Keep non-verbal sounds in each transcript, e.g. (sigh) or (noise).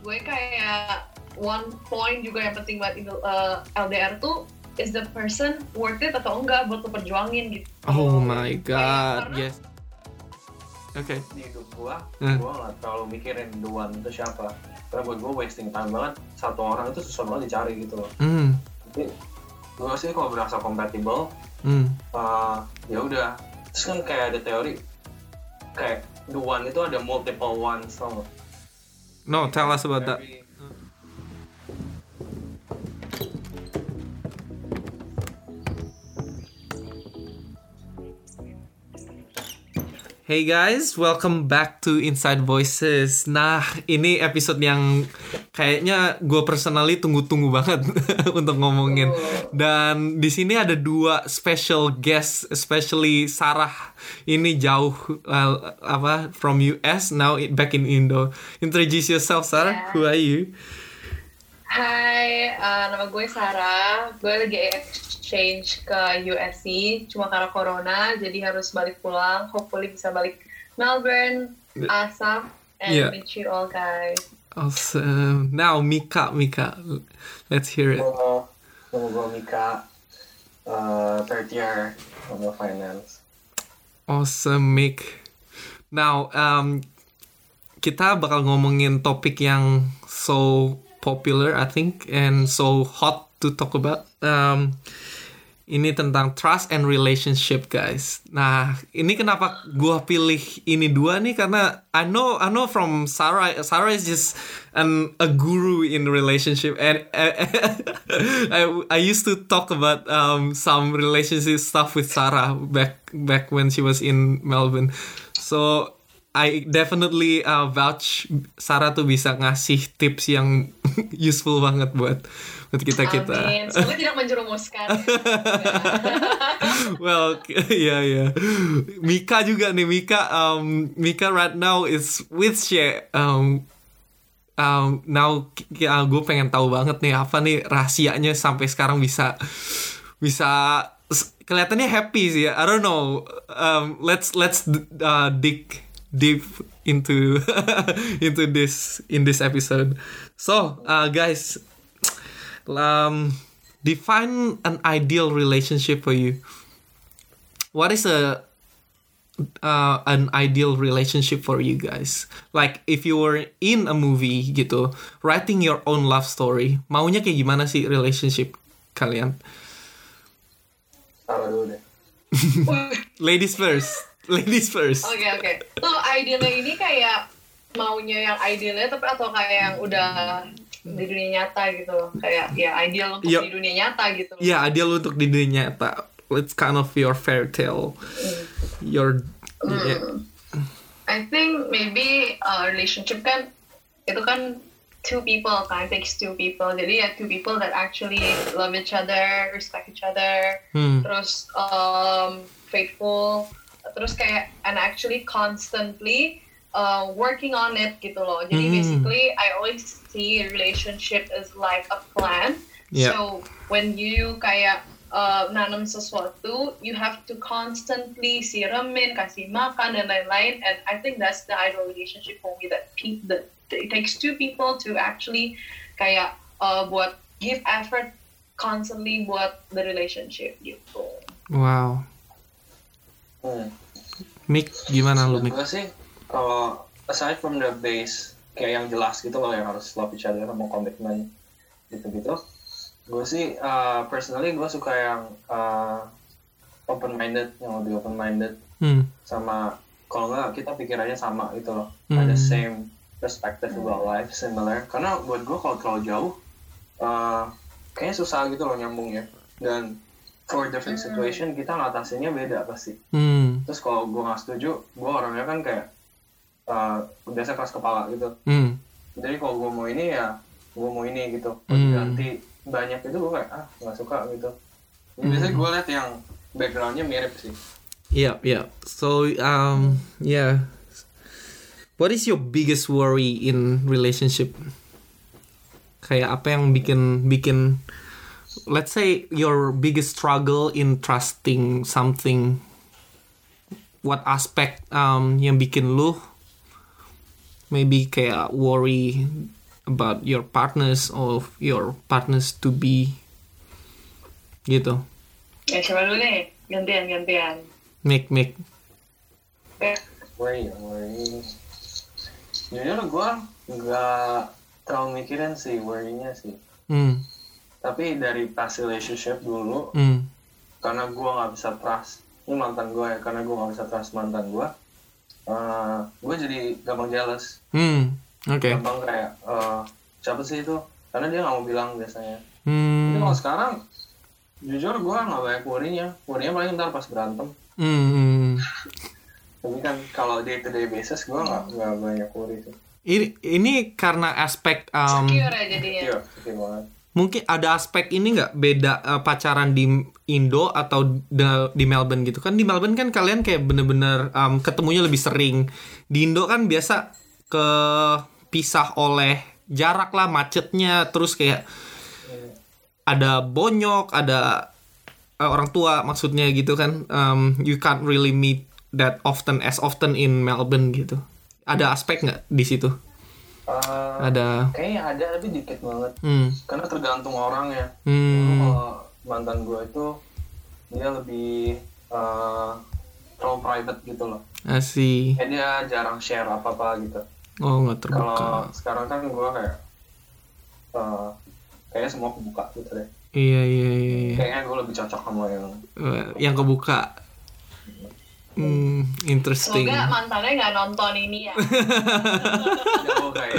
gue kayak one point juga yang penting buat uh, LDR tuh is the person worth it atau enggak buat lo perjuangin gitu. Oh my Kayak god, karena- yes. Oke. di hidup gua, Hmm. gua nggak terlalu mikirin the one itu siapa. Karena buat gua wasting time banget. Satu orang itu susah banget dicari gitu loh. Hmm. Tapi gua sih kalau berasa compatible, Hmm. uh, ya udah. Terus kan kayak ada teori kayak the one itu ada multiple ones tau? No, tell us about that. Hey guys, welcome back to Inside Voices. Nah, ini episode yang kayaknya gue personally tunggu-tunggu banget (laughs) untuk ngomongin. Dan di sini ada dua special guest, especially Sarah. Ini jauh uh, apa from US, now it- back in Indo. Introduce yourself, Sarah. Yeah. Who are you? Hai, uh, nama gue Sarah. Gue lagi exchange ke USC, cuma karena corona, jadi harus balik pulang. Hopefully bisa balik Melbourne, Asap, and Yeah. meet you all guys. Awesome. Now Mika, Mika, let's hear it. Nama gua Mika, uh, third year of finance. Awesome, Mick. Now, um, kita bakal ngomongin topik yang so popular, I think, and so hot to talk about. Um, ini tentang trust and relationship, guys. Nah, ini kenapa gua pilih ini dua nih karena I know I know from Sarah. Sarah is just an a guru in relationship, and (laughs) I I used to talk about um some relationship stuff with Sarah back back when she was in Melbourne. So I definitely uh, vouch Sarah tuh bisa ngasih tips yang (laughs) useful banget buat buat kita kita. Amin. Semoga tidak menjerumuskan. (laughs) well, yeah, yeah. Mika juga nih, Mika. Um, Mika right now is with She. Um, um, now uh, gue pengen tahu banget nih apa nih rahasianya sampai sekarang bisa bisa kelihatannya happy sih ya. I don't know. Um, let's let's uh, dig deep into (laughs) into this in this episode. So, uh, guys, um, define an ideal relationship for you. What is a uh, an ideal relationship for you guys? Like if you were in a movie gitu, writing your own love story, maunya kayak gimana sih relationship kalian? Taruh dulu deh. (laughs) Ladies first. Ladies first. Oke oke. Tuh idealnya ini kayak maunya yang idealnya tapi atau kayak yang udah di dunia nyata gitu. Kayak ya ideal untuk Yup. di dunia nyata gitu. Ya, ideal untuk di dunia nyata. It's kind of your fairy tale. Your yeah. I think maybe uh, relationship kan itu kan two people kan takes two people. Jadi ya two people that actually love each other, respect each other, Hmm. terus um, faithful, terus kayak and actually constantly uh, working on it gitu loh. Jadi Hmm. basically I always see relationship as like a plan. Yeah. So when you kayak uh, nanam sesuatu, you have to constantly siramin, kasih makan dan lain-lain. And I think that's the ideal relationship for me that pe- that it takes two people to actually kayak uh, buat give effort constantly buat the relationship gitu. Wow. Hmm. Mick, gimana lu, Menurut Mick? gue sih kalau aside from the base kayak yang jelas gitu loh yang harus love each other sama komitmen gitu-gitu gue sih uh, personally gue suka yang uh, open minded yang lebih open minded Hmm. sama kalau nggak kita pikirannya sama gitu loh Hmm. ada same perspective about life similar karena buat gue kalau terlalu jauh uh, kayaknya susah gitu loh nyambungnya dan for different situation kita ngatasinnya beda pasti Hmm. terus kalau gue nggak setuju gue orangnya kan kayak uh, biasa keras kepala gitu Hmm. jadi kalau gue mau ini ya gue mau ini gitu Hmm. ganti banyak itu gue kayak ah nggak suka gitu Jadi biasanya gue liat yang backgroundnya mirip sih Yeah, yeah. So, um, yeah. What is your biggest worry in relationship? Kayak apa yang bikin bikin let's say your biggest struggle in trusting something what aspect um yang bikin lu maybe kayak worry about your partners of your partners to be gitu Ya siapa dulu nih? Gantian gantian. make make Ya. worry worry jujur gue nggak terlalu mikirin sih worry-nya sih hmm tapi dari past relationship dulu hmm karena gue nggak bisa trust ini mantan gue ya karena gue nggak bisa trust mantan gue uh, gue jadi gampang jealous. Hmm oke. Gampang kayak eh, siapa sih itu? Karena dia nggak mau bilang biasanya. Tapi hmm kalau sekarang jujur gue nggak banyak worry-nya. Worry-nya paling ntar pas berantem. Hmm, hmm. tapi kan kalau day to day basis gue nggak nggak banyak worry sih. Ini ini karena aspek um, Secure ya jadinya. iya oke banget mungkin ada aspek ini nggak? Beda uh, pacaran di Indo atau di Melbourne gitu? Kan di Melbourne kan kalian kayak bener-bener um, ketemunya lebih sering. Di Indo kan biasa ke pisah oleh jarak lah macetnya. Terus kayak ada bonyok ada uh, orang tua maksudnya gitu kan. Um, you can't really meet that often as often in Melbourne gitu. Ada aspek nggak di situ Eh, ada. Kayaknya ada tapi dikit banget. Hmm. Karena tergantung orangnya Dulu hmm. Kalau mantan gue itu dia lebih eh, terlalu private gitu loh. Asih kayak dia jarang share apa apa gitu. Oh nggak terbuka. kalau sekarang kan gue kayak eh kayaknya semua kebuka gitu deh. Iya iya iya. iya. kayaknya gue lebih cocok sama yang Eh, yang kebuka. Hmm, interesting. Semoga mantannya nggak nonton ini ya. jauh (laughs) kayak.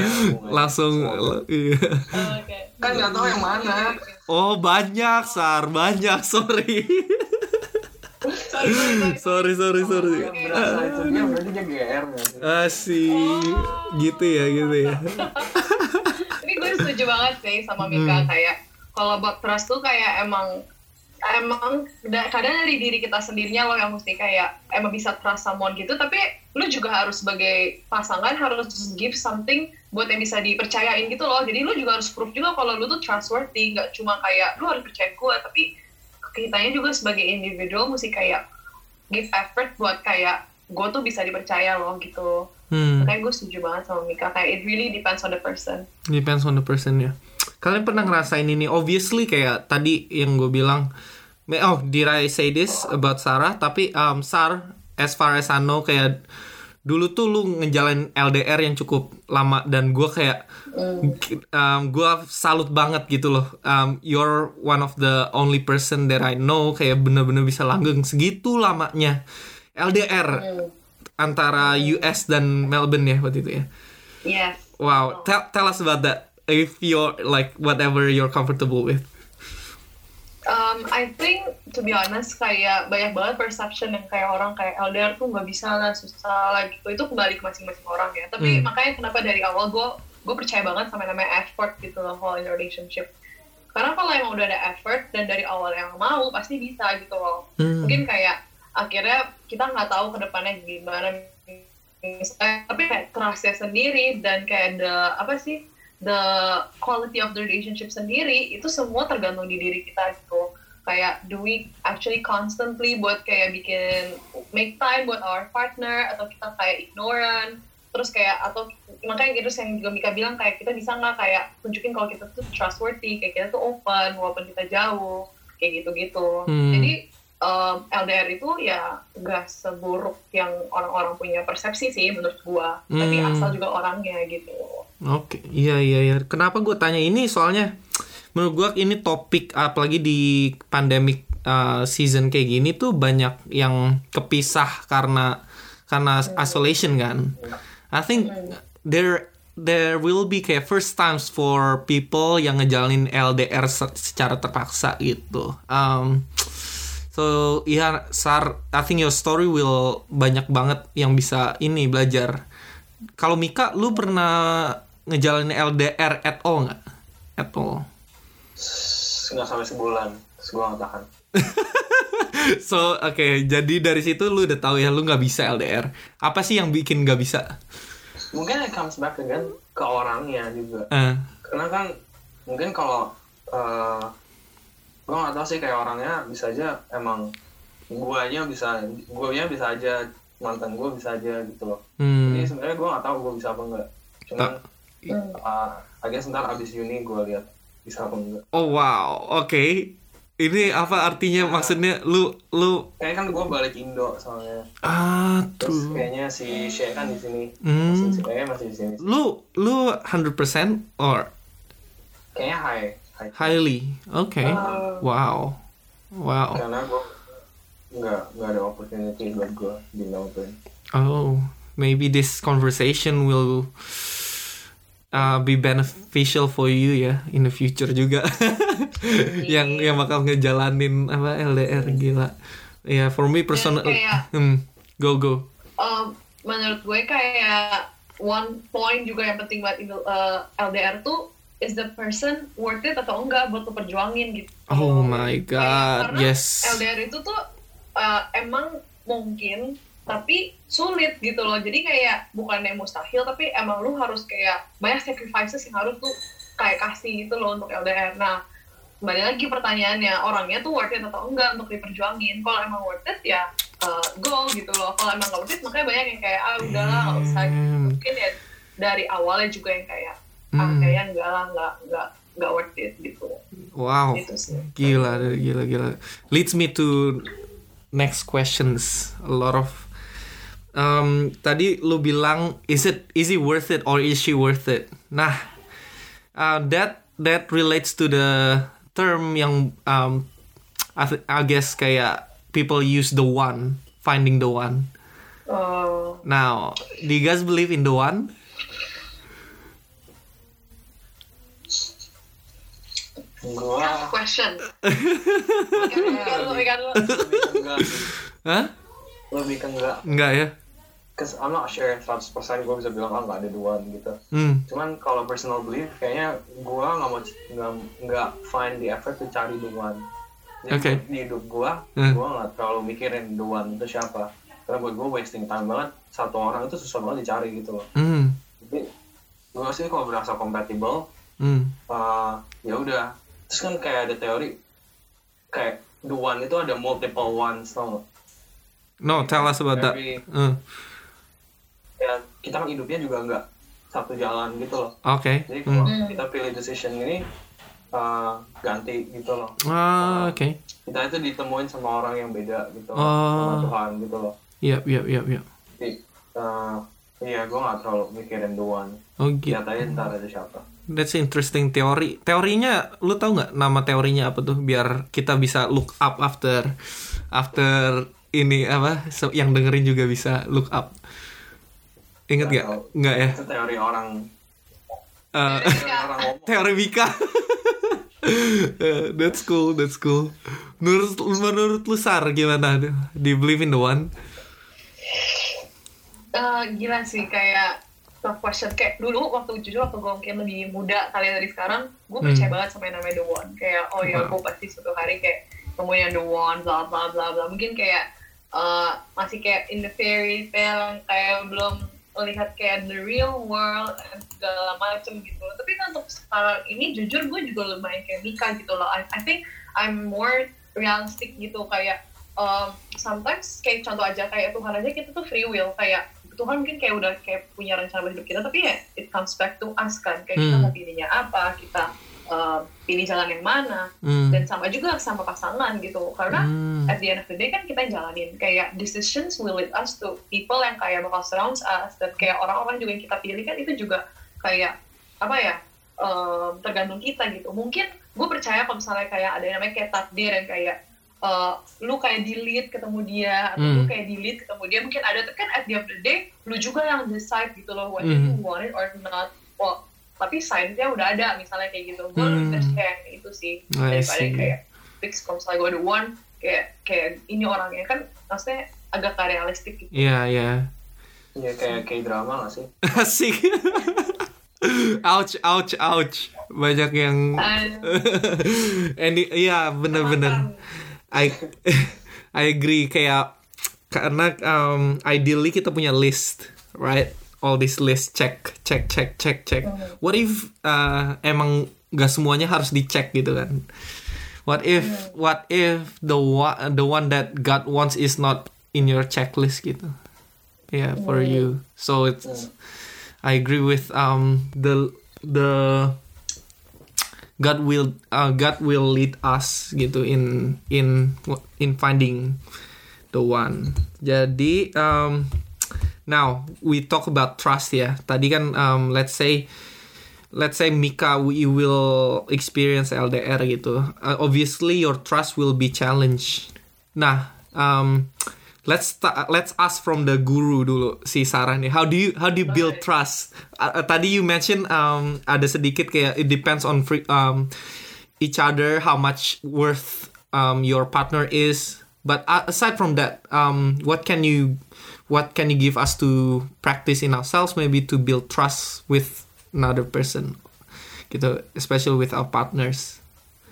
Langsung iya. Oke. kan nggak tahu yang mana Oh banyak sar banyak sorry. (laughs) sorry sorry sorry. yang berasa itu dia berarti dia GR nggak sih Asih, gitu ya gitu ya. Ini gue setuju banget sih sama Mika kayak kalau buat trust tuh kayak emang emang da- kadang dari diri kita sendirinya loh yang mesti kayak emang bisa trust someone gitu. Tapi lu juga harus sebagai pasangan harus give something buat yang bisa dipercayain gitu loh. Jadi lu juga harus proof juga kalau lu tuh trustworthy. Nggak cuma kayak lu harus percaya gue tapi kitanya juga sebagai individual mesti kayak give effort buat kayak gue tuh bisa dipercaya loh gitu. Hmm, makanya gue setuju banget sama Mika. Kayak it really depends on the person. Depends on the person ya. Kalian pernah ngerasain ini? Obviously kayak tadi yang gue bilang. Oh, did I say this about Sarah? Tapi um, Sar, as far as I know kayak dulu tuh lu ngejalanin LDR yang cukup lama dan gue kayak um, gue salut banget gitu loh. Um, you're one of the only person that I know kayak bener-bener bisa langgeng segitu lamanya LDR antara US dan Melbourne ya waktu itu ya. yes Wow, tell tell us about that. If you're like whatever you're comfortable with. Um, I think to be honest kayak banyak banget perception yang kayak orang kayak LDR tuh nggak bisa lah susah lah gitu itu kembali ke masing-masing orang ya tapi Hmm. makanya kenapa dari awal gue gue percaya banget sama namanya effort gitu loh kalau in relationship karena kalau emang udah ada effort dan dari awal yang mau pasti bisa gitu loh Hmm. mungkin kayak akhirnya kita nggak tahu ke depannya gimana misalnya tapi kayak kerasnya sendiri dan kayak the apa sih the quality of the relationship sendiri itu semua tergantung di diri kita gitu kayak do we actually constantly buat kayak bikin make time buat our partner atau kita kayak ignorant terus kayak atau makanya gitu yang juga Mika bilang kayak kita bisa nggak kayak tunjukin kalau kita tuh trustworthy kayak kita tuh open walaupun kita jauh kayak gitu-gitu Hmm. jadi um, LDR itu ya nggak seburuk yang orang-orang punya persepsi sih menurut gua tapi Hmm. asal juga orangnya gitu Oke, iya iya iya. Kenapa gue tanya ini? Soalnya menurut gue ini topik apalagi di pandemic uh, season kayak gini tuh banyak yang kepisah karena karena isolation kan. I think there there will be kayak first times for people yang ngejalanin LDR se- secara terpaksa gitu. Um, so ya Sar, I think your story will banyak banget yang bisa ini belajar. Kalau Mika, lu pernah ngejalanin LDR at all nggak? At all. nggak sampai sebulan gue nggak tahan (laughs) So, oke, jadi dari situ lu udah tahu ya lu nggak bisa LDR. Apa sih yang bikin nggak bisa? mungkin it comes back again ke orangnya juga Eh, karena kan mungkin kalau uh, gue nggak tahu sih kayak orangnya bisa aja emang guanya bisa guanya bisa aja mantan gue bisa aja gitu loh. Hmm, jadi sebenarnya gue nggak tahu gue bisa apa enggak. Cuman uh, I guess ntar abis uni gue lihat bisa apa enggak. Oh wow, oke. Ini apa artinya? Maksudnya lu lu kayaknya kan gue balik Indo soalnya. Ah terus kayaknya si Shea kan di sini. Hmm. masih kayaknya masih di sini. Lu lu 100% or kayaknya high highly? Oke. Uh, Wow. Wow. karena gue nggak nggak ada opportunity buat gue di Melbourne Oh, maybe this conversation will uh, be beneficial for you ya in the future juga. (laughs) yang yang bakal ngejalanin apa LDR gila. Ya, for me personal. kayak- Hmm, go go. um, menurut gue kayak one point juga yang penting buat uh, LDR tuh is the person worth it atau enggak buat lo perjuangin gitu. Oh my god, karena yes. LDR itu tuh uh, emang mungkin tapi sulit gitu loh. Jadi kayak bukan yang mustahil tapi emang lu harus kayak banyak sacrifices yang harus tuh kayak kasih gitu loh untuk LDR. Nah, kembali lagi pertanyaannya orangnya tuh worth it atau enggak untuk diperjuangin. Kalau emang worth it ya uh, go gitu loh. Kalau emang nggak worth it makanya banyak yang kayak ah udahlah nggak usah. Hmm. Mungkin ya dari awalnya juga yang kayak Hmm. kayaknya enggak lah nggak nggak nggak worth it gitu. Wow. Gitu. Gila, gila, gila. Leads me to next questions. A lot of um, tadi lu bilang is it is it worth it or is she worth it? Nah, uh, that that relates to the term yang um, I, th- I guess kayak people use the one, finding the one. Uh, Now, do you guys believe in the one? Gue tough question. Lu. lebih ke enggak sih Hah? lebih ke enggak Enggak ya? Cause I'm not sure 100% gue bisa bilang ah nggak ada duluan gitu Hmm. cuman kalau personal belief kayaknya gue nggak mau nggak nggak find the effort to cari the one jadi Oke. di hidup gue Hmm. gue nggak terlalu mikirin the one itu siapa karena buat gue wasting time banget satu orang itu susah banget dicari gitu loh Hmm. jadi gue sih kalau berasa compatible Hmm. uh, ya udah terus kan kayak ada teori kayak the one itu ada multiple ones tau nggak? No, tell us about that. Very- Uh, ya kita kan hidupnya juga nggak satu jalan gitu loh Oke. jadi Hmm. kalau kita pilih decision ini uh, ganti gitu loh Ah, oke. kita itu ditemuin sama orang yang beda gitu Oh. sama Tuhan gitu loh Yap, yap, yap, yap. jadi uh, iya gue nggak terlalu mikirin the one Oh gitu. lihat aja ntar ada siapa That's interesting teori. Teorinya, lu tahu nggak nama teorinya apa tuh? Biar kita bisa look up after after ini apa? so- yang dengerin juga bisa look up. Ingat Nggak. Nggak ya? itu teori orang Eh, teori orang ngomong (laughs) teori Mika. (laughs) Eh, that's cool, that's cool. Menurut menurut lu Sar gimana? Do you believe in the one? Eh, gila sih kayak tough question. Kayak dulu waktu jujur waktu gue mungkin lebih muda kalian dari sekarang gue percaya Hmm. banget sama yang namanya the one. Kayak oh ya Wow. gue pasti suatu hari kayak temuin yang the one bla bla bla bla. Mungkin kayak eh, masih kayak in the fairy tale kayak belum melihat kayak the real world dan segala macam gitu. Tapi kan untuk sekarang ini jujur gue juga lumayan kayak Mika gitu loh. I, I think I'm more realistic gitu. Kayak um, sometimes kayak contoh aja kayak Tuhan aja kita tuh free will. Kayak Tuhan mungkin kayak udah kayak punya rencana hidup kita tapi ya it comes back to us kan kayak kita Hmm. mau pilihnya apa kita uh, pilih jalan yang mana Hmm. dan sama juga sama pasangan gitu karena Hmm. at the end of the day kan kita yang jalanin kayak decisions will lead us to people yang kayak bakal surrounds us dan kayak orang-orang juga yang kita pilih kan itu juga kayak apa ya um, tergantung kita gitu mungkin gue percaya kalau misalnya kayak ada yang namanya kayak takdir yang kayak uh, lu kayak delete ketemu dia atau lu Hmm. kayak delete ketemu dia mungkin ada tuh kan at the end of the day lu juga yang decide gitu loh whether Hmm. you want it or not well tapi sign-nya udah ada misalnya kayak gitu gue Hmm. lebih yang itu sih I daripada kayak fix kalau misalnya gue ada one kayak kayak ini orangnya kan maksudnya agak gak realistik gitu Iya, iya. ya kayak kayak drama gak sih (laughs) Asik. ouch, ouch, ouch. Banyak yang (laughs) Any, iya bener-bener. I (laughs) I agree kayak karena um, ideally kita punya list, right? All this list check, check, check, check, check. What if uh, emang gak semuanya harus dicek gitu kan? What if what if the one the one that God wants is not in your checklist gitu? Yeah, for you. So it's I agree with um the the God will uh, God will lead us gitu in in in finding the one. Jadi um now we talk about trust ya. Tadi kan um let's say let's say Mika you will experience LDR gitu. Uh, obviously your trust will be challenged. Nah, um let's ta- let's ask from the guru dulu si Sarah nih. How do you how do you build trust? Uh, uh, tadi you mention um ada sedikit kayak it depends on free, um each other how much worth um your partner is. But uh, aside from that, um what can you what can you give us to practice in ourselves maybe to build trust with another person gitu especially with our partners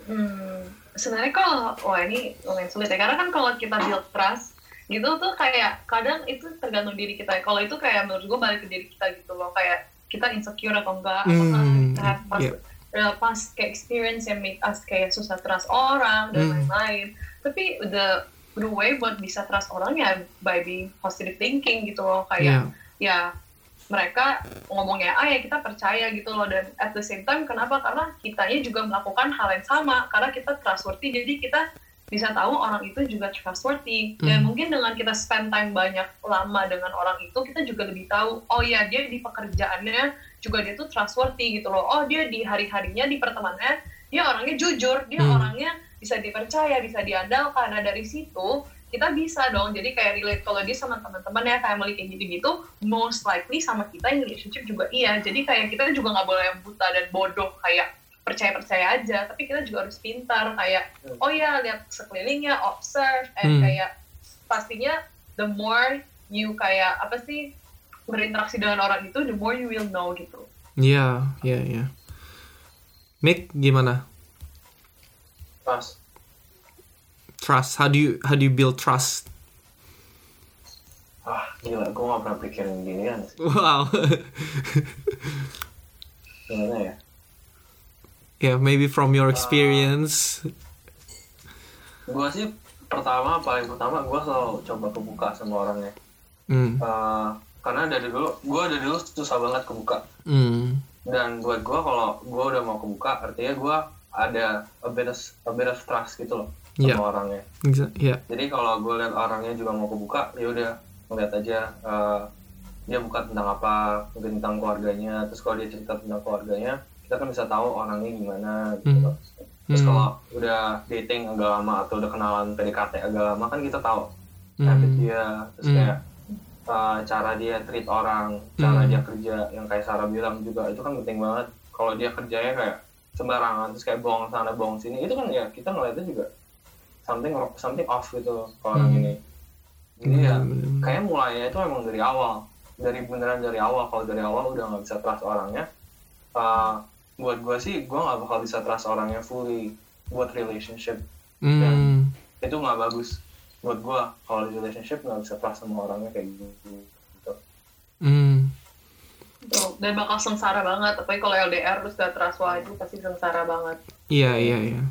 Hmm, sebenarnya kalau wah ini lumayan sulit ya karena kan kalau kita build trust gitu tuh kayak kadang itu tergantung diri kita. Kalau itu kayak menurut gue balik ke diri kita gitu loh kayak kita insecure atau enggak apakah Hmm, kita have past, iya. past kayak experience yang make us kayak susah trust orang dan Hmm. lain-lain. Tapi the the way buat bisa trust orang ya by being positive thinking gitu loh kayak yeah ya mereka ngomongnya A ya kita percaya gitu loh dan at the same time kenapa karena kitanya juga melakukan hal yang sama karena kita trustworthy jadi kita bisa tahu orang itu juga trustworthy dan Hmm. mungkin dengan kita spend time banyak lama dengan orang itu kita juga lebih tahu oh ya dia di pekerjaannya juga dia tuh trustworthy gitu loh oh dia di hari-harinya di pertemanannya dia orangnya jujur dia Hmm. orangnya bisa dipercaya bisa diandalkan nah dari situ kita bisa dong jadi kayak relate kalau dia sama teman-teman ya family kayak gitu-gitu most likely sama kita yang relationship juga iya jadi kayak kita juga nggak boleh yang buta dan bodoh kayak percaya-percaya aja tapi kita juga harus pintar kayak oh ya lihat sekelilingnya observe Hmm. and kayak pastinya the more you kayak apa sih berinteraksi dengan orang itu the more you will know gitu yeah yeah yeah Mick gimana Pas. trust how do you how do you build trust Ah, gila, gue gak pernah pikirin ginian sih. wow (laughs) Gimana ya? Yeah maybe from your experience Gue sih pertama, paling pertama gue selalu coba kebuka sama orangnya. hmm Eh, karena dari dulu, gue dari dulu susah banget kebuka. hmm Dan buat gue kalau gue udah mau kebuka, artinya gue ada a bit of, a bit of trust gitu loh sama Iya. orangnya. Exa- yeah Jadi kalau gue lihat orangnya juga mau kebuka, ya udah ngeliat aja eh, dia buka tentang apa, mungkin tentang keluarganya. Terus kalau dia cerita tentang keluarganya, kita kan bisa tahu orangnya gimana gitu. Hmm. Terus Hmm. kalau udah dating agak lama atau udah kenalan PDKT agak lama kan kita tahu Hmm. habit dia, terus Hmm. kayak eh, cara dia treat orang, cara Hmm. dia kerja, yang kayak Sarah bilang juga itu kan penting banget. Kalau dia kerjanya kayak sembarangan, terus kayak bohong sana bohong sini, itu kan ya kita ngeliatnya juga something something off gitu ke orang Hmm. ini. Jadi ya Hmm. kayak mulainya itu emang dari awal, dari beneran dari awal. Kalau dari awal udah nggak bisa trust orangnya, eh, buat gue sih gue nggak bakal bisa trust orangnya fully buat relationship Hmm. itu nggak bagus buat gue kalau di relationship nggak bisa trust sama orangnya kayak gitu. gitu. Hmm. Tuh, dan bakal sengsara banget tapi kalau LDR terus gak trust wah itu pasti sengsara banget Iya iya iya.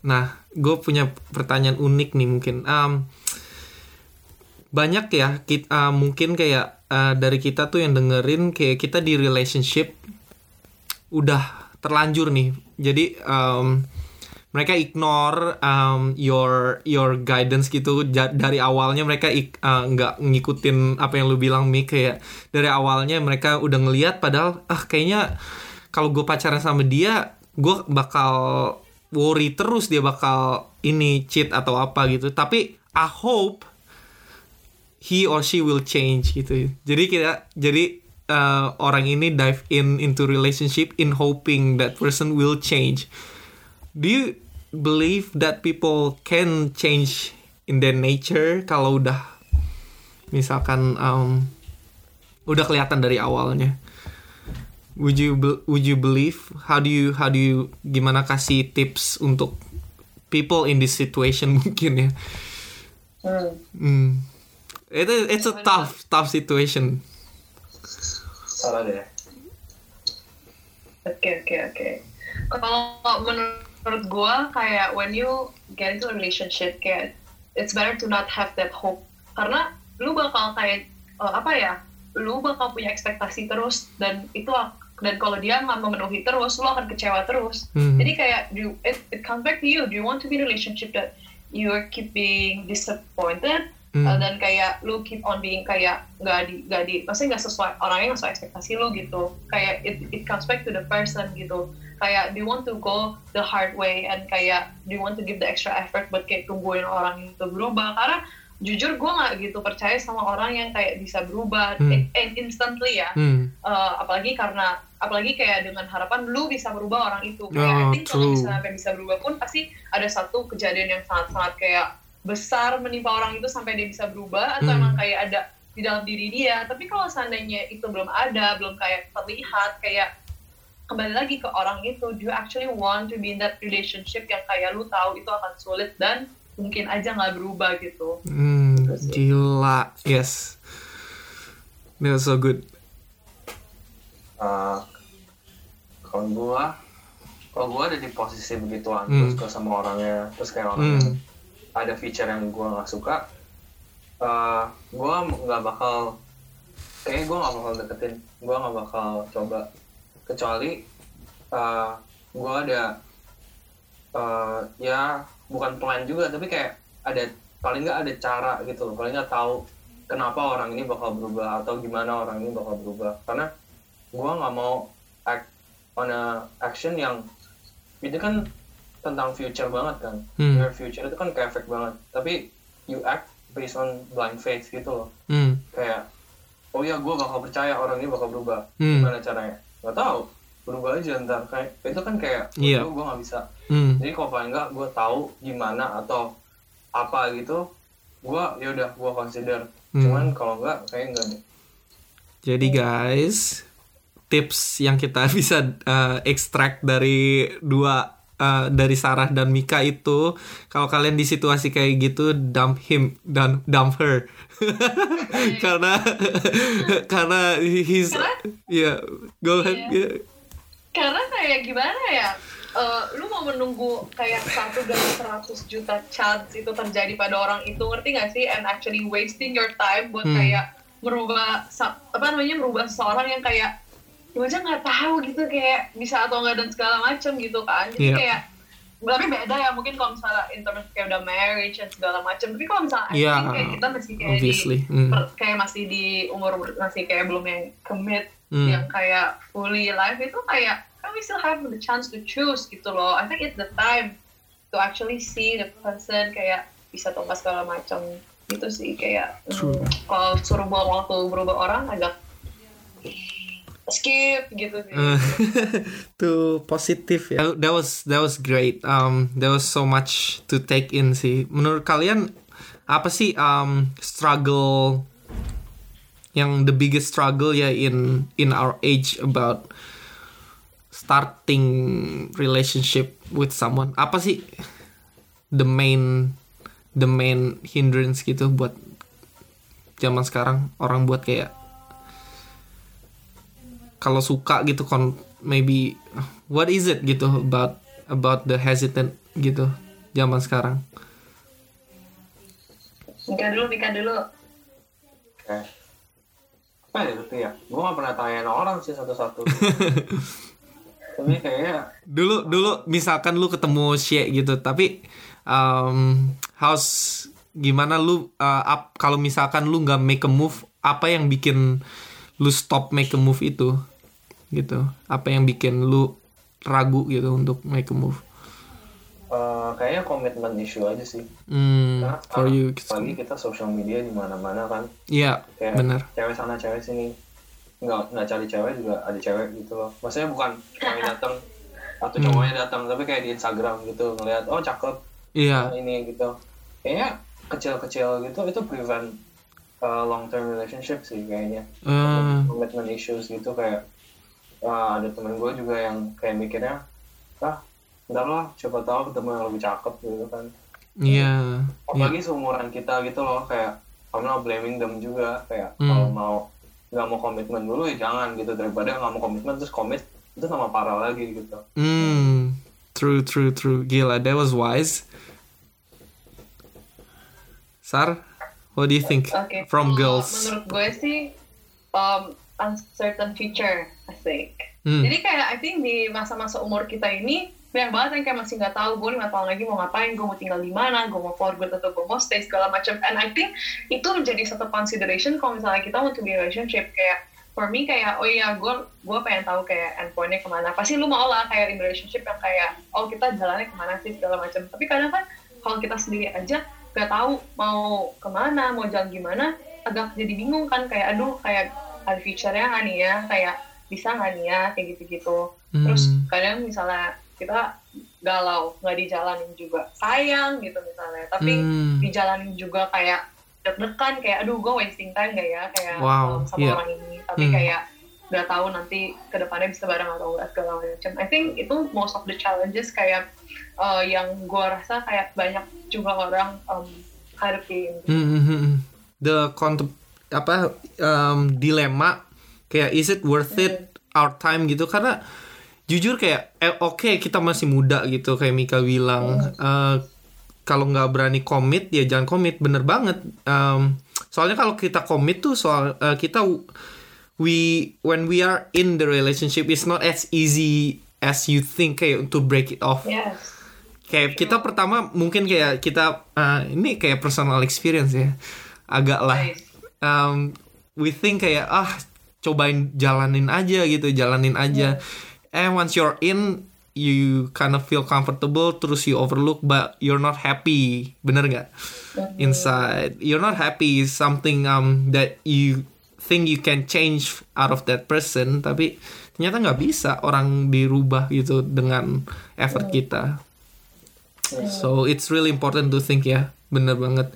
Nah, gue punya pertanyaan unik nih mungkin. Am, banyak ya kita mungkin kayak uh, dari kita tuh yang dengerin kayak kita di relationship udah terlanjur nih. Jadi um, mereka ignore um, your your guidance gitu. Dari awalnya mereka uh, nggak ngikutin apa yang lu bilang Mik kayak dari awalnya mereka udah ngeliat padahal ah kayaknya kalau gue pacaran sama dia gue bakal worry terus dia bakal ini cheat atau apa gitu. Tapi I hope he or she will change gitu. Jadi kita jadi uh, orang ini dive in into relationship in hoping that person will change. Do you believe that people can change in their nature kalau udah misalkan um, udah kelihatan dari awalnya? Would you be- would you believe? How do you how do you gimana kasih tips untuk people in this situation (laughs) mungkin ya? Hmm. hmm. itu it's a tough tough situation Salah deh. Oke oke oke. Kalau menurut gue kayak when you get into a relationship kayak it's better to not have that hope karena lu bakal kayak eh, apa ya lu bakal punya ekspektasi terus dan itu dan kalau dia nggak memenuhi terus lu akan kecewa terus Hmm. jadi kayak do you- it, it comes back to you do you want to be in a relationship that you're keep being disappointed Hmm. Uh, dan kayak lu keep on being kayak nggak di nggak di maksudnya nggak sesuai orangnya nggak sesuai ekspektasi lu gitu. Kayak it, it comes back to the person gitu. Kayak do you want to go the hard way and kayak do you want to give the extra effort buat kayak tungguin orang itu berubah? Karena jujur gue nggak gitu percaya sama orang yang kayak bisa berubah. Hmm. in- in- instantly ya. Hmm. Uh, apalagi karena apalagi kayak dengan harapan lu bisa berubah orang itu. Kayak Oh, I think kalau misalnya bisa berubah pun pasti ada satu kejadian yang sangat-sangat kayak besar menimpa orang itu sampai dia bisa berubah atau Hmm. emang kayak ada di dalam diri dia tapi kalau seandainya itu belum ada belum kayak terlihat kayak kembali lagi ke orang itu do you actually want to be in that relationship yang kayak lu tahu itu akan sulit dan mungkin aja nggak berubah gitu Hmm, Gitu gila. Yes. That was so good. Uh, kalau gua kalau gua ada di posisi begituan Hmm. terus gua sama orangnya terus kayak orangnya Hmm. Ada feature yang gua nggak suka uh, gua nggak bakal kayaknya gua nggak bakal deketin gua nggak bakal coba. Kecuali uh, gua ada uh, ya bukan plan juga tapi kayak ada paling nggak ada cara gitu loh. Paling nggak tahu kenapa orang ini bakal berubah atau gimana orang ini bakal berubah. Karena gua nggak mau act on a action yang itu kan tentang future banget kan Hmm. your future itu kan kayak fake banget tapi you act based on blind faith gitu loh Hmm. kayak oh ya gue bakal percaya orang ini bakal berubah Hmm. gimana caranya nggak tahu berubah aja ntar kayak itu kan kayak Iya. gue nggak bisa Hmm. jadi kalau paling nggak gue tahu gimana atau apa gitu gue ya udah gue consider Hmm. cuman kalau nggak kayak enggak deh Jadi guys, tips yang kita (laughs) bisa uh, extract dari dua uh, dari Sarah dan Mika itu kalau kalian di situasi kayak gitu dump him dan dump her. (laughs) Karena (laughs) karena he's ya go ahead yeah. karena kayak gimana ya eh, lu mau menunggu kayak satu dari seratus juta chance itu terjadi pada orang itu ngerti gak sih? And actually wasting your time buat Hmm. kayak merubah apa namanya merubah seseorang yang kayak lu aja nggak tahu gitu kayak bisa atau enggak dan segala macam gitu kan jadi Iya. kayak tapi beda ya mungkin kalau misalnya in terms of kayak udah marriage dan segala macam tapi kalau misalnya think kayak kita masih kayak obviously. di Hmm. per- kayak masih di umur masih kayak belum yang commit Hmm. yang kayak fully life itu kayak kan we still have the chance to choose gitu loh I think it's the time to actually see the person kayak bisa atau nggak segala macam gitu sih kayak hmm, kalau suruh buang waktu berubah orang agak skip gitu sih Uh, (laughs) tuh positif ya. That was that was great. Um, there was so much to take in sih. Menurut kalian apa sih um struggle yang the biggest struggle ya in in our age about starting relationship with someone? Apa sih the main the main hindrance gitu buat zaman sekarang orang buat kayak kalau suka gitu kon maybe what is it gitu about about the hesitant gitu zaman sekarang? Mika dulu Mika dulu. Kayak apa ya itu ya? Gue gak pernah tanyain orang sih satu-satu. (laughs) Tapi kayaknya dulu dulu misalkan lu ketemu Shea gitu tapi um, how's gimana lu uh, up kalau misalkan lu nggak make a move apa yang bikin lu stop make a move itu gitu. Apa yang bikin lu ragu gitu untuk make a move? Eh, kayaknya komitmen issue aja sih. Hmm, Karena for you apalagi kita social media di mana-mana kan. Iya kayak benar cewek sana cewek sini. Nggak nggak cari cewek juga ada cewek gitu loh. Maksudnya bukan cewek datang atau Hmm. cowoknya datang tapi kayak di Instagram gitu ngelihat oh cakep. Iya. Oh, ini gitu. Kayaknya kecil-kecil gitu itu prevent uh, long term relationship sih kayaknya. Eh, commitment issues gitu kayak ah, ada temen gue juga yang kayak mikirnya ah ntar lah siapa tahu ketemu yang lebih cakep gitu kan iya apalagi seumuran kita gitu loh kayak I'm not blaming them juga kayak Hmm. kalau mau nggak mau komitmen dulu ya jangan gitu daripada nggak mau komitmen terus komit itu sama parah lagi gitu Hmm, true, true, true. Gila, that was wise. Sar, what do you think Oke, from girls? Menurut gue sih, um, uncertain future, I think. Hmm. Jadi kayak I think di masa-masa umur kita ini banyak banget yang kayak masih nggak tahu gue lima tahun lagi mau ngapain, gue mau tinggal di mana, gue mau for good atau gue mau stay segala macam. And I think itu menjadi satu consideration kalau misalnya kita want to be relationship kayak for me kayak oh iya gue gue pengen tahu kayak endpointnya ke mana. Pasti lu mau lah kayak in relationship yang kayak oh kita jalannya ke mana sih segala macam. Tapi kadang kan kalau kita sendiri aja nggak tahu mau ke mana, mau jalan gimana, agak jadi bingung kan kayak aduh kayak ada future-nya nggak nih ya kayak bisa nggak nih ya kayak gitu-gitu terus Hmm. kadang misalnya kita galau nggak dijalanin juga sayang gitu misalnya tapi Hmm. dijalanin juga kayak deg-degan kayak aduh gue wasting time gak ya kayak Wow, sama iya. orang ini tapi Hmm. kayak nggak tahu nanti ke depannya bisa bareng atau enggak segala macam I think itu most of the challenges kayak uh, yang gue rasa kayak banyak juga orang um, hadapin Hmm, hmm, hmm, hmm. The apa um, dilema kayak is it worth it our time gitu? Karena jujur kayak eh, oke kita masih muda gitu kayak Mika bilang. Eh, kalau nggak berani komit ya jangan komit bener banget. Um, soalnya kalau kita komit tuh soal eh, kita we when we are in the relationship it's not as easy as you think kayak to break it off. Yes. Kayak kita pertama mungkin kayak kita uh, ini kayak personal experience ya. Agak lah. Nice. Um, we think kayak ah cobain jalanin aja gitu jalanin aja. And once you're in you kind of feel comfortable terus you overlook but you're not happy. Bener nggak? Inside. You're not happy is something um that you think you can change out of that person tapi ternyata nggak bisa orang dirubah gitu dengan effort kita. So it's really important to think ya bener banget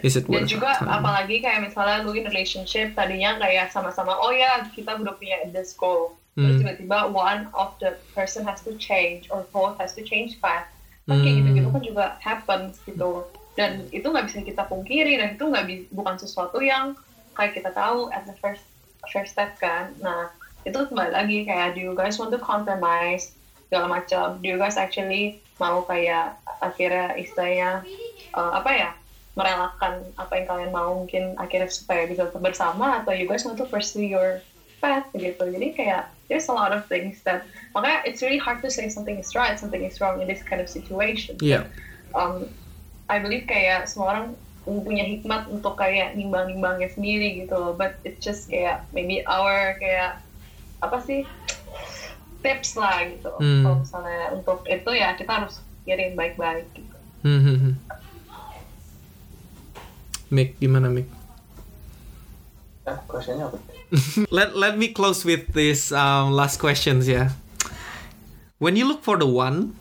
is it dan juga time? apalagi kayak misalnya lu in relationship tadinya kayak sama-sama oh ya kita udah punya this goal terus Hmm. tiba-tiba one of the person has to change or both has to change path kan kayak Hmm. gitu-gitu kan juga happens gitu dan itu nggak bisa kita pungkiri dan itu nggak bukan sesuatu yang kayak kita tahu at the first first step kan nah itu kembali lagi kayak do you guys want to compromise segala macam. Do you guys actually mau kayak akhirnya istilahnya uh, apa ya merelakan apa yang kalian mau mungkin akhirnya supaya bisa bersama atau you guys want to pursue your path gitu. Jadi kayak there's a lot of things that makanya it's really hard to say something is right something is wrong in this kind of situation. Yeah um, I believe kayak semua orang punya hikmat untuk kayak nimbang-nimbangnya sendiri gitu loh. But it's just kayak maybe our kayak apa sih tips lah gitu Hmm. kalau misalnya untuk itu ya kita harus pikirin baik-baik gitu Hmm, hmm, hmm. Mick, gimana Mick? Eh, questionnya apa? (laughs) let let me close with this um, last questions yeah when you look for the one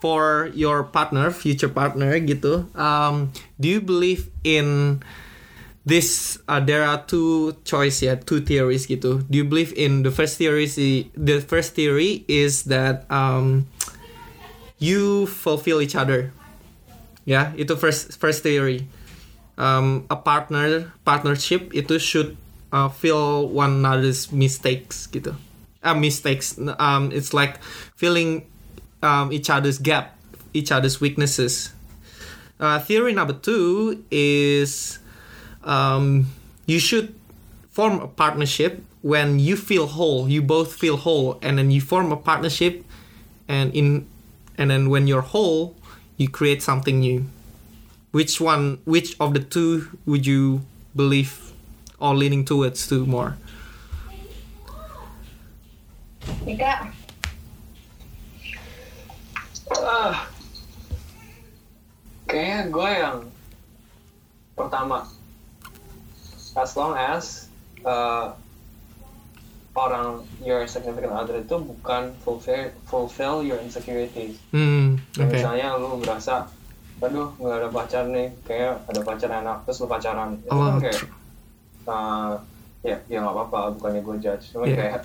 for your partner future partner gitu um, do you believe in this uh, there are two choice yeah two theories gitu. Do you believe in the first theory the first theory is that um, you fulfill each other. Ya itu first first theory. Um, a partner partnership itu should uh, fill one another's mistakes gitu. Uh, mistakes um, it's like filling um, each other's gap each other's weaknesses. Uh, theory number two is um, you should form a partnership when you feel whole you both feel whole and then you form a partnership and in and then when you're whole you create something new which one which of the two would you believe or leaning towards to more Nika Ah. Kayaknya gue yang pertama. As long as uh, orang your significant other itu bukan fulfill fulfill your insecurities. hmm okay Misalnya lu merasa, aduh nggak ada pacar nih, kayak ada pacar enak, terus lu pacaran. Itu oh kan kayak, uh, ya ya nggak apa-apa, bukannya gue judge. Cuma Yeah. kayak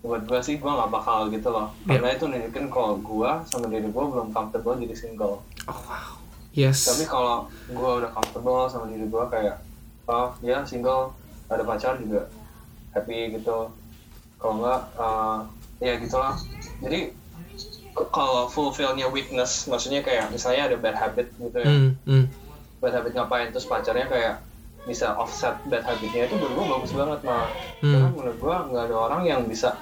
buat gue sih gue nggak bakal gitu loh. Yeah. Karena itu nunjukin kalau gue sama diri gue belum comfortable jadi single. oh wow yes Tapi kalau gue udah comfortable sama diri gue kayak, oh ya single, ada pacar juga happy gitu. Kalau nggak, uh, ya gitulah. Jadi kalau fulfillnya weakness, maksudnya kayak misalnya ada bad habit gitu ya, hmm hmm bad habit ngapain terus pacarnya kayak bisa offset bad habitnya itu menurut gue bagus banget mah Hmm. karena menurut gue nggak ada orang yang bisa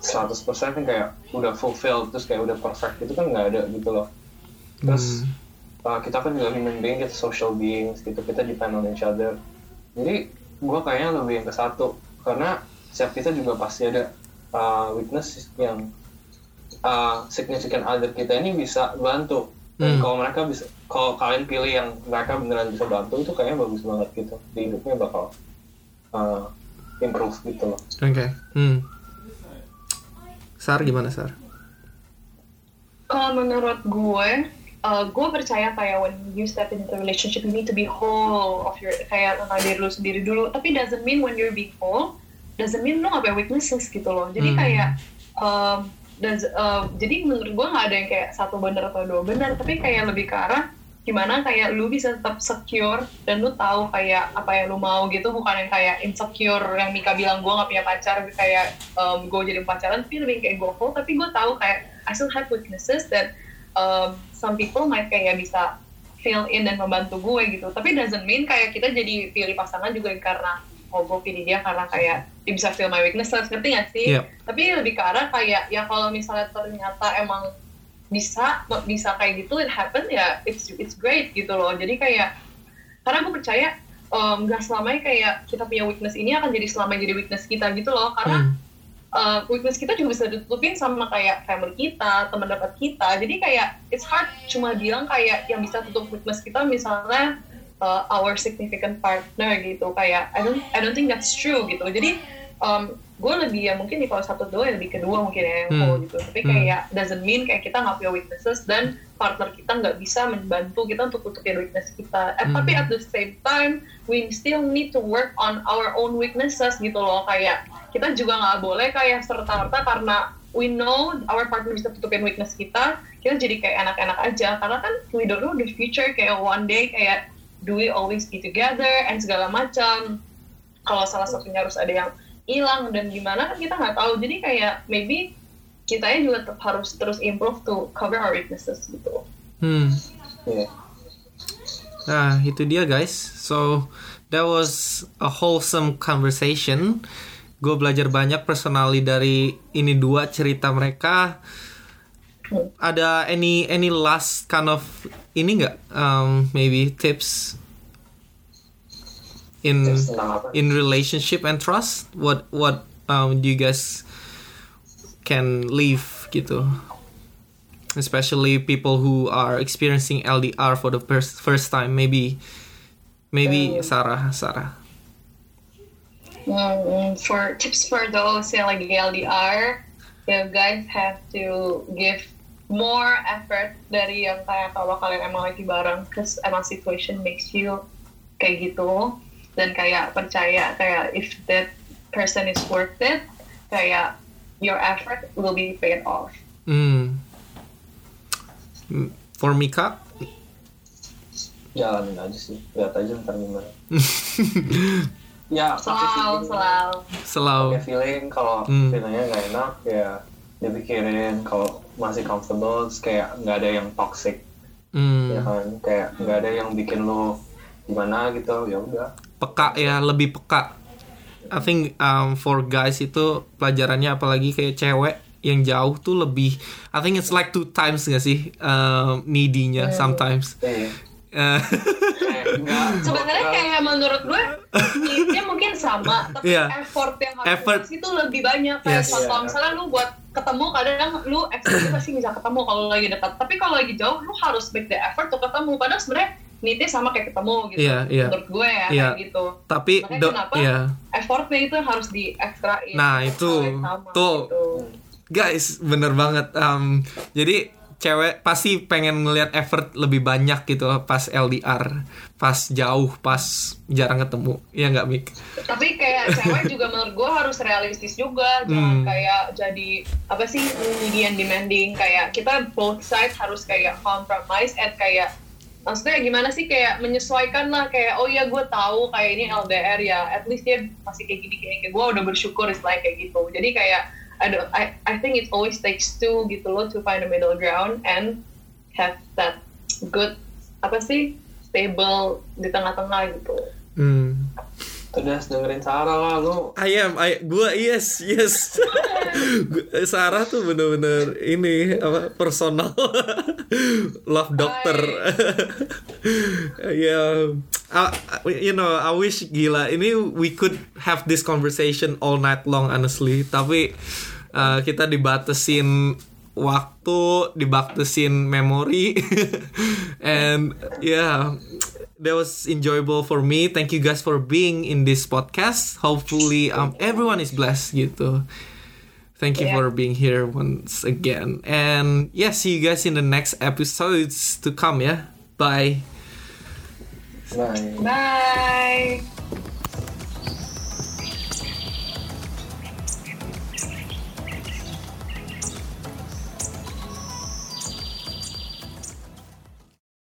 100% kan kayak udah fulfilled terus kayak udah perfect itu kan nggak ada gitu loh terus uh, kita kan juga human being kita social beings gitu kita depend on each other jadi gue kayaknya lebih yang ke satu karena setiap kita juga pasti ada uh, weakness yang uh, significant other kita ini bisa bantu dan Hmm. kalau mereka bisa kalau kalian pilih yang mereka beneran bisa bantu itu kayaknya bagus banget gitu di hidupnya bakal uh, improve gitu loh Oke. Hmm. Sar gimana Sar? Kalau menurut gue, uh, gue percaya kayak when you step into a relationship, you need to be whole of your kayak tentang diri lu sendiri dulu. Tapi doesn't mean when you're being whole, doesn't mean lu gak punya weaknesses gitu loh. Jadi Hmm. kayak um, does, uh, jadi menurut gue nggak ada yang kayak satu benar atau dua benar, tapi kayak lebih ke arah gimana kayak lu bisa tetap secure dan lu tahu kayak apa yang lu mau gitu bukan yang kayak insecure yang Mika bilang gue nggak punya pacar kayak um, gue jadi pacaran tapi lebih kayak gue full tapi gue tahu kayak I still have weaknesses that um, some people might kayak bisa fill in dan membantu gue gitu. Tapi doesn't mean kayak kita jadi pilih pasangan juga karena oh gue pilih dia karena kayak dia bisa fill my weaknesses. Ngerti gak sih? Yep. tapi lebih ke arah kayak ya kalau misalnya ternyata emang bisa bisa kayak gitu it happen ya it's it's great gitu loh. Jadi kayak karena gue percaya um, gak selamanya kayak kita punya weakness ini akan jadi selamanya jadi weakness kita gitu loh. Karena Hmm. Uh, weakness kita juga bisa ditutupin sama kayak family kita, teman dekat kita. Jadi kayak it's hard cuma bilang kayak yang bisa tutup weakness kita misalnya uh, our significant partner gitu. Kayak I don't I don't think that's true gitu. Jadi um, gue lebih ya mungkin di kalau satu dua ya lebih kedua mungkin ya yang Hmm. gitu. Tapi Hmm. kayak doesn't mean kayak kita nggak punya weaknesses dan partner kita nggak bisa membantu kita untuk tutupin weakness kita. Eh, Hmm. Tapi at the same time we still need to work on our own weaknesses gitu loh kayak kita juga nggak boleh kayak serta-merta karena we know our partner bisa tutupin weakness kita kita jadi kayak enak-enak aja karena kan we don't know the future kayak one day kayak do we always be together and segala macam kalau salah satunya harus ada yang hilang dan gimana kan kita nggak tahu jadi kayak maybe kitanya juga tetap harus terus improve to cover our weaknesses gitu Hmm. Iya. Nah, itu dia guys. So, that was a wholesome conversation. Gue belajar banyak personally dari ini dua cerita mereka. Ada any any last kind of ini nggak? Um, maybe tips in Tips tentang apa in relationship and trust. What what um, do you guys can leave gitu? Especially people who are experiencing LDR for the first first time. Maybe maybe Sarah Sarah. Mm, for tips for those yang lagi LDR, you guys have to give more effort dari yang kayak kalau kalian emang lagi bareng, cause emang situation makes you kayak gitu dan kayak percaya kayak if that person is worth it, kayak your effort will be paid off. Hmm. Mm, For Mika, jalanin aja sih lihat aja ntar gimana (laughs) ya Selalu, selalu. selalu. pakai feeling kalau Hmm. feelingnya nggak enak ya dipikirin kalau masih comfortable terus kayak nggak ada yang toxic Hmm. ya kan kayak nggak ada yang bikin lo gimana gitu ya udah Peka ya, lebih peka. I think um, for guys itu pelajarannya apalagi kayak cewek yang jauh tuh lebih I think it's like two times gak sih um, needy-nya sometimes. Iya. Eh, (laughs) Sebenarnya kayak menurut gue need-nya mungkin sama, tapi Iya. effort yang harus Effort. itu lebih banyak. Kayak Yes. kalau Iya. misalnya lu buat ketemu kadang lu expect pasti bisa ketemu kalau lagi dekat. Tapi kalau lagi jauh lu harus make the effort untuk ketemu. Padahal sebenarnya need-nya sama kayak ketemu gitu. Iya, iya. Menurut gue ya Iya. kayak gitu. tapi Makanya do, kenapa? ya Effortnya itu harus di extrain. Nah, itu. Sama, Tuh. gitu. guys bener banget. Um, jadi cewek pasti pengen ngelihat effort lebih banyak gitu pas LDR, pas jauh, pas jarang ketemu. Ya nggak Mik? tapi kayak (laughs) cewek juga menurut gue harus realistis juga jangan Hmm. kayak jadi apa sih needy and demanding kayak kita both sides harus kayak compromise and kayak maksudnya gimana sih kayak menyesuaikan lah kayak oh ya gue tahu kayak ini LDR ya at least dia masih kayak gini kayak gue udah bersyukur is like kayak gitu. Jadi kayak I, don't- I, I think it always takes two gitu loh to find a middle ground and have that good apa sih stable di tengah-tengah gitu. Hmm. Udah dengerin Sarah lah lu I am, I, gua yes, yes. (laughs) Sarah tuh bener-bener ini apa personal (laughs) love doctor. yeah, I- I- you know, I wish gila ini we could have this conversation all night long honestly. Tapi uh, kita dibatasin waktu, dibatasin memori, (laughs) and yeah that was enjoyable for me. Thank you guys for being in this podcast. Hopefully, um, everyone is blessed gitu. Thank you Yeah. for being here once again. And yeah, see you guys in the next episodes to come. Yeah, bye. nah Bye.